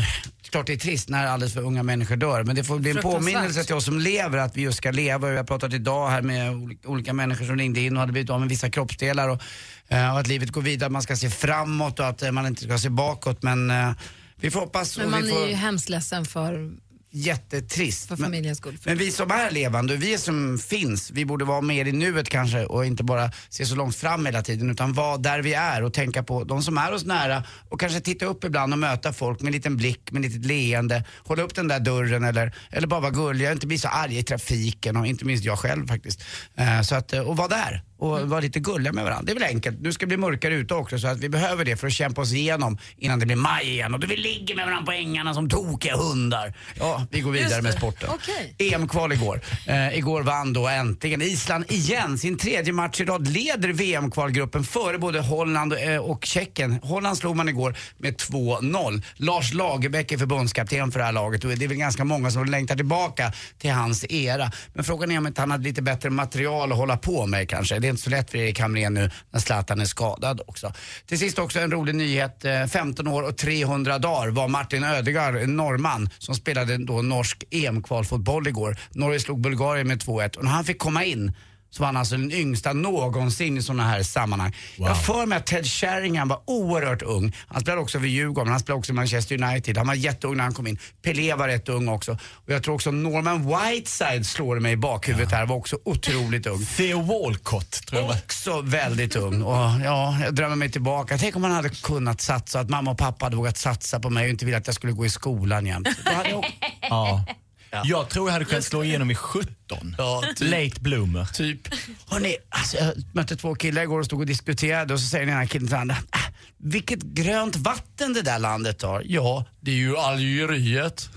klart det är trist när alldeles för unga människor dör men det får bli en påminnelse till oss som lever att vi just ska leva. Vi har pratat idag här med olika, människor som ringde in och hade blivit av med vissa kroppsdelar och, eh, och att livet går vidare, man ska se framåt och att eh, man inte ska se bakåt men eh, vi får hoppas
Men man
vi får
är ju hemskt ledsen för,
jättetrist.
för
Men-
familjens skull.
men vi som är levande, vi som finns, vi borde vara mer i nuet kanske och inte bara se så långt fram hela tiden utan vara där vi är och tänka på de som är oss nära och kanske titta upp ibland och möta folk med en liten blick, med ett litet leende, hålla upp den där dörren eller, eller bara vara gulliga, inte bli så arga i trafiken och inte minst jag själv faktiskt. Eh, så att, eh, och vara där och vara lite gulliga med varandra. Det är väl enkelt. Nu ska det bli mörkare ute också så att vi behöver det för att kämpa oss igenom innan det blir maj igen och då vi ligger med varandra på ängarna som tokiga hundar. Ja, vi går vidare med sporten.
Okej.
EM-kval igår. Eh, igår vann då äntligen Island igen sin tredje match i rad. Leder VM-kvalgruppen före både Holland eh, och Tjeckien. Holland slog man igår med 2-0. Lars Lagerbäck är förbundskapten för det här laget och det är väl ganska många som längtar tillbaka till hans era. Men frågan är om inte han hade lite bättre material att hålla på med kanske. Det inte så lätt för Erik Hamrén nu när Zlatan är skadad också. Till sist också en rolig nyhet. Eh, 15 år och 300 dagar var Martin Ödegaard, en norrman, som spelade då norsk EM-kvalfotboll igår. Norge slog Bulgarien med 2-1 och när han fick komma in så var han alltså den yngsta någonsin i sådana här sammanhang. Jag har för mig att Ted Sheringham var oerhört ung. Han spelade också för Djurgården, han spelade också i Manchester United. Han var jätteung när han kom in. Pelé var rätt ung också. Och jag tror också Norman Whiteside slår mig i bakhuvudet här, var också otroligt ung.
Theo Walcott tror jag.
Också väldigt ung. Och ja, jag drömmer mig tillbaka. Tänk om man hade kunnat satsa, att mamma och pappa hade vågat satsa på mig och inte ville att jag skulle gå i skolan jämt. Jag också...
Ja. Jag tror jag hade kunnat slå igenom i 17.
Ja, typ.
Late bloomer.
Typ. Hörrni, alltså, jag mötte två killar igår och stod och diskuterade och så säger den ena killen till den andra, äh, vilket grönt vatten det där landet har. Ja, det är ju Algeriet.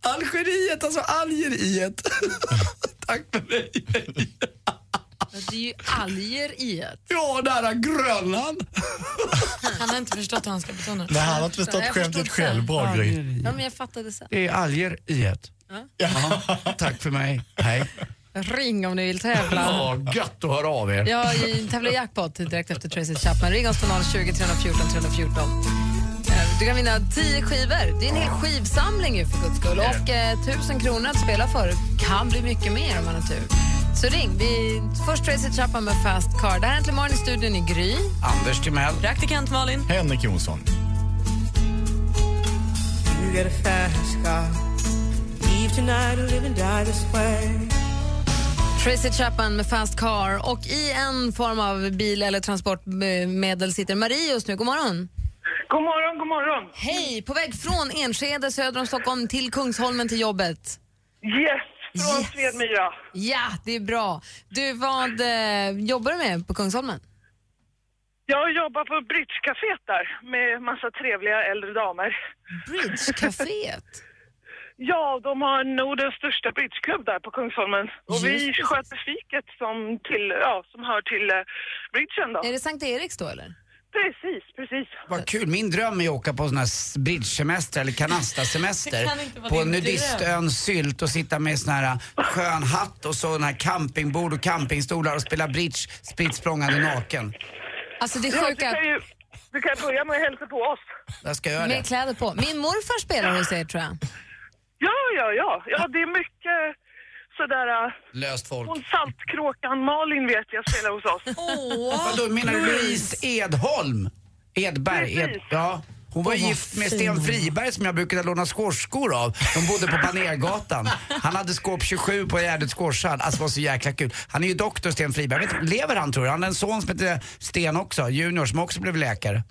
Algeriet, alltså Algeriet. Tack för mig.
Det är ju alger i ett.
Ja, nära Grönland.
Han har inte förstått hur han ska betona
Nej, han har inte förstått
Jag
skämtet
förstod
själv. Bra Gry.
Ja, men jag fattade sen.
Det är alger i ett.
Ja.
Ja, tack för mig. Hej.
Ring om ni vill tävla.
Ja, gött att höra av er.
Ja, i tävlar i jackpot direkt efter Tracy Chapman. Ring oss på 020 314 314. Eh, Du kan vinna 10 skivor. Det är en hel skivsamling ju för guds skull. Och eh, 1000 kronor att spela för. Kan bli mycket mer om man har tur. Så ring. Vi, först Tracy Chapman med Fast Car. Det här är Äntligen morgon i studion i Gry.
Anders Timell.
Praktikant Malin.
Henrik Jonsson.
You get a fast car. Leave tonight or live and die this way.
Tracy Chapman med Fast Car. Och i en form av bil eller transportmedel sitter Marie just nu. God morgon.
God morgon, god morgon.
Hej! På väg från Enskede söder om Stockholm till Kungsholmen till jobbet.
Yes, från Svedmyra.
Ja, det är bra. Du, vad eh, jobbar du med på Kungsholmen?
Jag jobbar på Bridgecaféet där med massa trevliga äldre damer.
Bridgecaféet?
ja, de har Nordens största bridgeklubb där på Kungsholmen. Och vi
Just det.
sköter fiket som, till, ja, som hör till uh, bridgen då.
Är det Sankt Eriks då eller?
Precis, precis.
Vad kul. Min dröm är att åka på sån här bridgesemester eller kanastasemester.
Kan
på nudistön Sylt och sitta med sån här skön hatt och sån här campingbord och campingstolar och spela bridge spritt språngande naken.
Alltså det
Ja, du,
sjuka...
kan ju, du kan börja med att hälsa på oss.
Jag ska göra det.
Med kläder på. Min morfar spelar hos er tror jag.
Ja, ja, ja. Ja, det är mycket sådär... uh,
Löst folk.
Hon Saltkråkan Malin vet jag spelar hos oss.
Vadå, menar du Louise Edholm? Edberg? Ed, ja. Hon var
Åh, vad
gift med
fin.
Sten Friberg som jag brukade låna squashskor av. De bodde på Banergatan. Han hade skåp 27 på Gärdets squashhall. Alltså det var så jäkla kul. Han är ju doktor Sten Friberg. Jag vet, inte, lever han tror jag? Han har en son som heter Sten också, junior, som också blev läkare.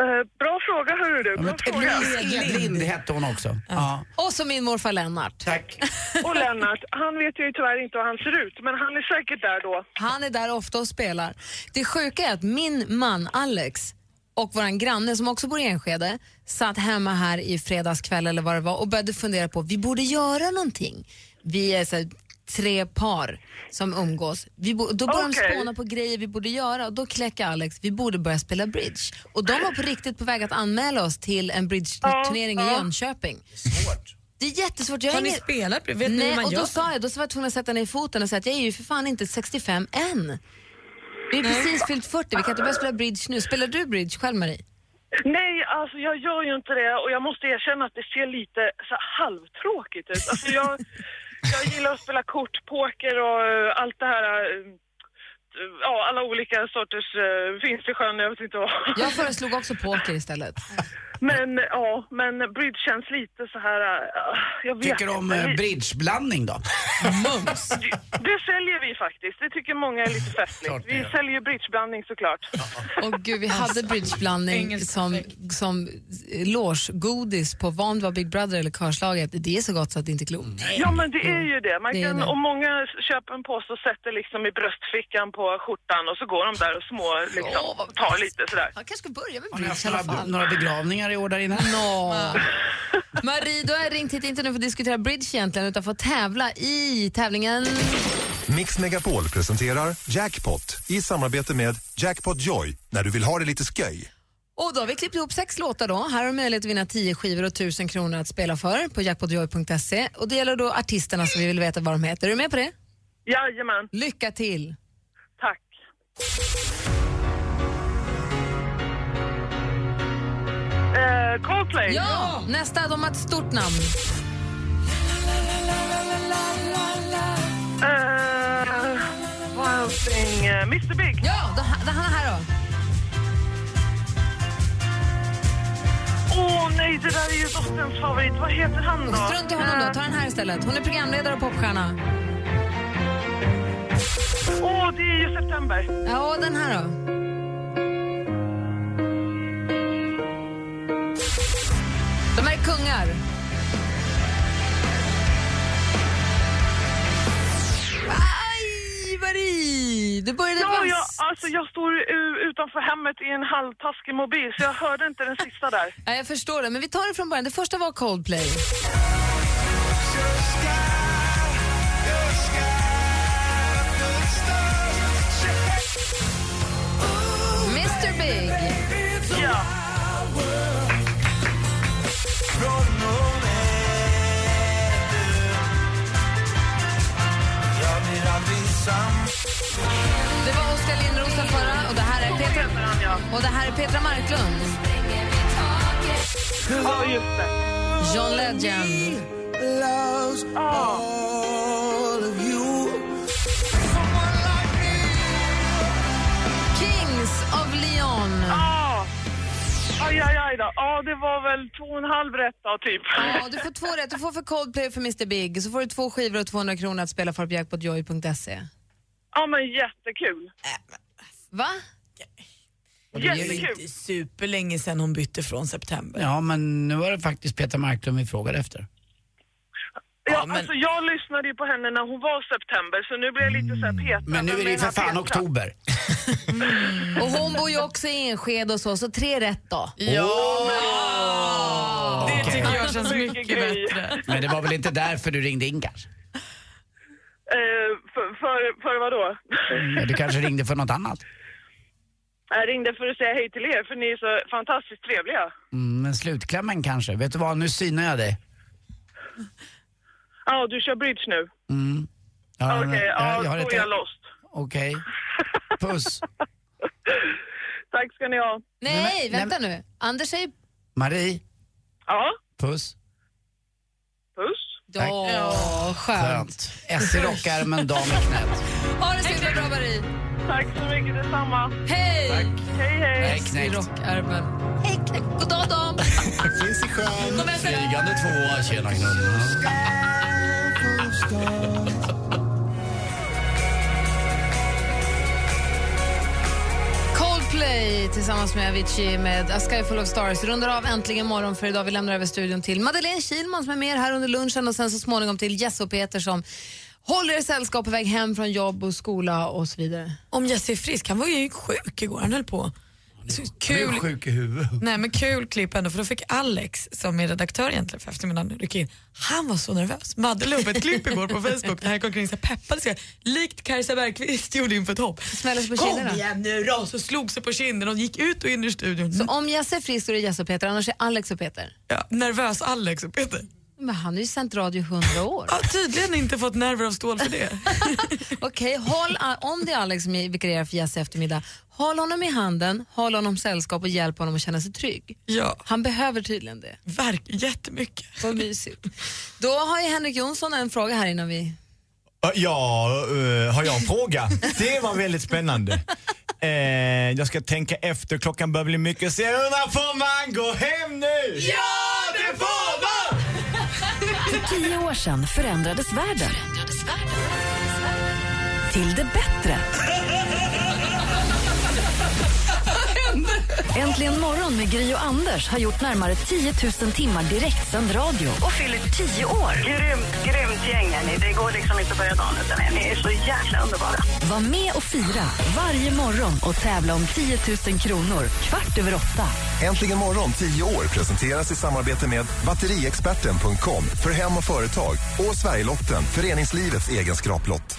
Eh, bra fråga hörru du.
Ja,
Bra
men
fråga.
Louise Edlind hette hon också. Ja.
Och så min morfar Lennart.
Tack.
Och Lennart, han vet ju tyvärr inte hur han ser ut, men han är säkert där då.
Han är där ofta och spelar. Det sjuka är att min man Alex och vår granne som också bor i Enskede satt hemma här i fredagskväll eller vad det var och började fundera på vi borde göra någonting. Vi är så här, tre par som umgås. Vi bo- då började
Okej.
de spåna på grejer vi borde göra och då kläcker Alex, vi borde börja spela bridge. Och de var på riktigt på väg att anmäla oss till en bridge-turnering i
ja.
Jönköping.
Svårt.
Det är jättesvårt. Jag
Har ni spelat? Vet ni
Nej,
hur man
och
gör?
då sa jag, då var jag tvungen att sätta ner foten och säga att jag är ju för fan inte 65 än. Vi är precis fyllt 40, vi kan inte börja spela bridge nu. Spelar du bridge själv Marie?
Nej, alltså jag gör ju inte det och jag måste erkänna att det ser lite så halvtråkigt ut. Alltså jag, jag gillar att spela kort, poker och eh, allt det här. eh, Ja, alla olika sorters uh, finns i sjön, jag vet inte vad.
Jag föreslog också poker istället.
Men ja, men bridge känns lite så här... eh, jag vet
Tycker du om
inte.
eh, bridgeblandning då?
Mums.
Det, det säljer vi faktiskt. Det tycker många är lite festligt. Vi säljer ju bridgeblandning såklart.
Och gud, vi hade bridgeblandning som, som logegodis på van Big Brother eller Körslaget. Det är så gott så att det inte är klokt.
Ja men det är ju det. Man
Det
kan,
det.
Och många köper en påse och sätter liksom i bröstfickan på skjortan och så går de där och små liksom, tar lite sådär.
Jag kanske ska börja med bridge i alla
några,
fall.
några begravningar i år där inne?
Nå. Marie, du har ringt hit inte nu för att diskutera bridge egentligen utan för att tävla i tävlingen
Mix Megapol presenterar Jackpot i samarbete med Jackpot Joy när du vill ha det lite sköj.
Och då har vi klippt ihop sex låtar då. Här har du möjlighet att vinna 10 skivor och 1000 kronor att spela för på jackpotjoy.se. Och det gäller då artisterna som vi vill veta vad de heter. Är du med på det?
Jajamän.
Lycka till!
Tack. Eh, Coldplay.
Ja! Nästa, de har ett stort namn.
Eh, Wild Thing. eh, Mr Big.
Ja, då, det han är här då.
Åh nej, det där är ju dotterns favorit. Vad heter han då?
Strunt i honom då, ta den här istället. Hon är programledare och popstjärna.
Åh, det är ju September.
Ja, och den här då. Kungar. Aj, Marie! Du började
Ja, jag, alltså jag står utanför hemmet i en halvtaskig mobil så jag hörde inte den sista där.
Ja, jag förstår det, men vi tar det från början. Det första var Coldplay. Det var Oskar Lindros den förra och det här är Petra, och det här är Petra Marklund.
Ja, just det.
John Legend. Kings
Aj, aj, aj då. Ja, det var väl två och en halv rätt då, typ.
Ja, du får två rätt. Du får för Coldplay och för Mr Big. Så får du två skivor och 200 kronor att spela för på jackpotjoy.se.
Ja, men jättekul.
Va?
Det är ju inte superlänge sedan hon bytte från september.
Ja, men nu var det faktiskt Peter Marklund vi frågade efter.
Ja, alltså jag lyssnade ju på henne när hon var september, så nu blir jag lite så här petad.
Men nu är det ju för fan oktober.
Och hon bor ju också i Enskede och så, så tre rätt då.
Ja! Det
Okej.
tycker jag känns mycket bättre.
Men det var väl inte därför du ringde in kanske?
Eh, för, för, för vad då?
Du kanske ringde för något annat?
Jag ringde för att säga hej till er, för ni är så fantastiskt trevliga.
Mm, men slutklämmen kanske. Vet du vad, nu synar jag dig.
Ja, du kör bridge nu?
Mm. Ja,
Okej,
men-
ja, då är jag lost.
Okej. Puss.
Tack ska ni ha.
Nej, vänta nu. Anders säger
Marie.
Ja?
Puss.
Puss.
Ja, skönt.
S i rockärmen, dam i knät.
Ha det superbra Marie.
Tack så mycket, detsamma.
Hej!
Hej, hej.
Nej,
I rockärmen. Hej, knäckt. God dag, dam.
Finns i sjön.
Flygande tvåa, tjena knullen.
Coldplay tillsammans med Avicii med A Sky Full of Stars rundar av äntligen morgon för idag. Vi lämnar över studion till Madeleine Kilman som är med här under lunchen och sen så småningom till Jesse och Peter som håller er sällskap på väg hem från jobb och skola och så vidare.
Om Jesse är frisk, han var ju sjuk igår, han höll på. Så
Du är
kul,
sjuk i huvudet.
nej, men kul klipp ändå för då fick Alex som är redaktör egentligen för eftermiddagen rycka in. Han var så nervös. Madde la upp ett klipp igår på Facebook där han gick omkring så här peppade sig likt Kajsa Bergqvist gjorde inför ett hopp.
Smällde sig på
Kom
kinderna.
igen nu då! Så slog sig på kinden och gick ut och in i studion.
Så om Jess är frisk så är det Jess och Peter, annars är Alex och Peter.
Ja, nervös Alex och Peter.
Men han har ju sänt radio i hundra år.
Ja, tydligen inte fått nerver av stål för det.
Okej, håll, om det är Alex som vikarierar för Jess i eftermiddag, håll honom i handen, håll honom sällskap och hjälp honom att känna sig trygg.
Ja.
Han behöver tydligen det.
Verk, jättemycket.
Vad mysigt. Då har ju Henrik Jonsson en fråga här innan vi...
Ja, eh, har jag en fråga? Det var väldigt spännande. Eh, jag ska tänka efter, klockan börjar bli mycket. Så jag undrar, får man gå hem nu? Ja,
tio år sedan förändrades världen. Till det bättre. Äntligen morgon med Gry och Anders har gjort närmare 10 000 timmar direktsänd radio och fyller 10 år.
Grymt, grymt gäng är ni. Det går liksom inte att börja dagen utan er. Ni är så jäkla underbara.
Var med och fira varje morgon och tävla om 10 000 kronor kvart över åtta.
Äntligen morgon 10 år presenteras i samarbete med batteriexperten.com för hem och företag och Sverigelotten, föreningslivets egen skraplott.